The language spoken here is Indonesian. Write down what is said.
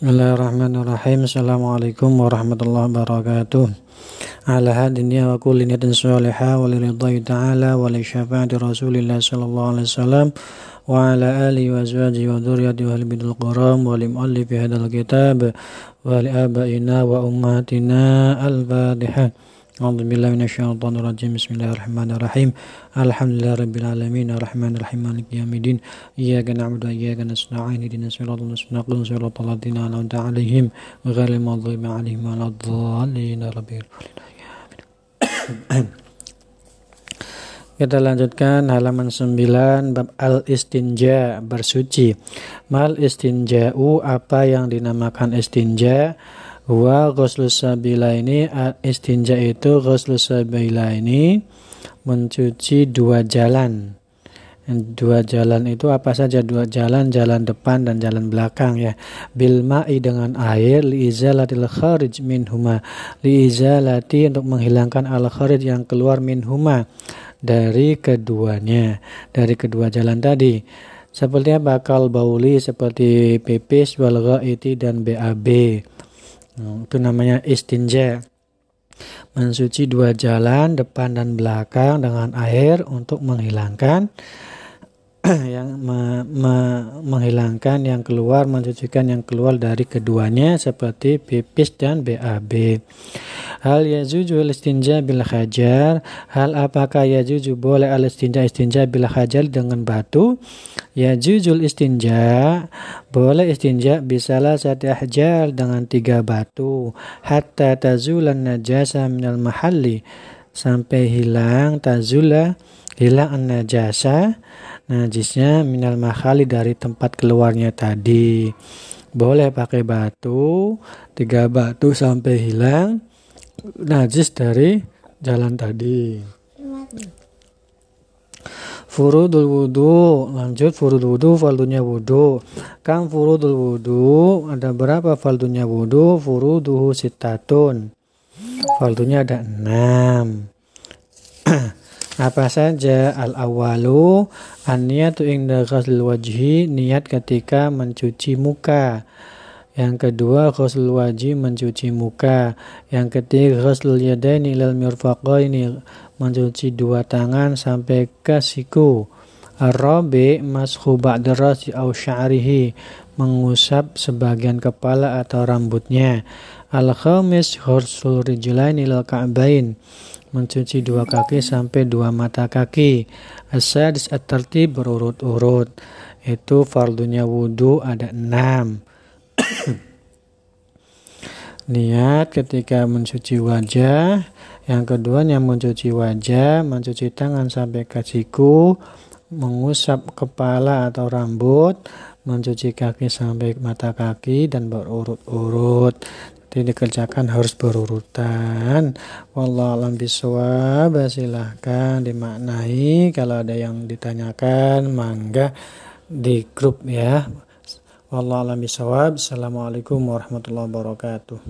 Bismillahirrahmanirrahim. Assalamualaikum warahmatullahi wabarakatuh. Ala hadiniya wa kulli niyatin salihah wa liridai ta'ala wa li syafaati rasulillah sallallahu alaihi wasallam wa ala alihi wa azwaji wa dhuriyati wa bidul quram wa li muallifi hadal kitab wa li abaina wa ummatina al-fatihah. أعوذ بالله من الشيطان الرجيم بسم الله الرحمن الرحيم الحمد لله رب العالمين الرحمن الرحيم مالك يوم الدين إياك نعبد وإياك نستعين اهدنا الصراط المستقيم صراط الذين أنعمت عليهم غير المغضوب عليهم ولا الضالين رب Kita lanjutkan halaman 9 bab al-istinja bersuci. Mal istinja'u apa yang dinamakan istinja? Wa ghuslus sabila ini istinja itu ghuslus sabila ini mencuci dua jalan. Dua jalan itu apa saja? Dua jalan, jalan depan dan jalan belakang ya. Bil ma'i dengan air li izalatil kharij min huma. Li izalati untuk menghilangkan al kharij yang keluar min huma dari keduanya, dari kedua jalan tadi. Seperti apa? Kal bauli seperti pipis wal ghaiti dan BAB. Hmm, itu namanya istinja. Mensuci dua jalan depan dan belakang dengan air untuk menghilangkan yang me, me, menghilangkan yang keluar, mencucikan yang keluar dari keduanya seperti pipis dan BAB. Hal yajuju istinja bil hajar? Hal apakah yajuju boleh al istinja istinja bil hajar dengan batu? Yajujul istinja boleh istinja bisalah satu hajar dengan tiga batu hatta tazulan najasa minal mahalli sampai hilang tazula hilang an najasa najisnya minal mahali dari tempat keluarnya tadi boleh pakai batu tiga batu sampai hilang najis dari jalan tadi. Furudul wudu lanjut. Furudul wudu faldunya wudu. Kam furudul wudu ada berapa faldunya wudu? Furuduhu sitatun faldunya ada enam. Apa saja? Al awalu an-niyatu inda ghusl wajhi niat ketika mencuci muka yang kedua ghusl wajhi mencuci muka yang ketiga ghusl yadaini ilal mirfaqaini mencuci dua tangan sampai ke siku Arabi mashu ba'da au sya'rihi mengusap sebagian kepala atau rambutnya Al-khamis ghusl rijlaini ilal ka'bain mencuci dua kaki sampai dua mata kaki. Asadis at-tertib berurut-urut. Itu fardunya wudhu ada enam. Niat ketika mencuci wajah. Yang kedua yang mencuci wajah, mencuci tangan sampai ke siku, mengusap kepala atau rambut, mencuci kaki sampai mata kaki dan berurut-urut. Jadi dikerjakan harus berurutan. Wallah alam biswab silahkan dimaknai. Kalau ada yang ditanyakan, mangga di grup ya. Wallah alam biswab. Assalamualaikum warahmatullahi wabarakatuh.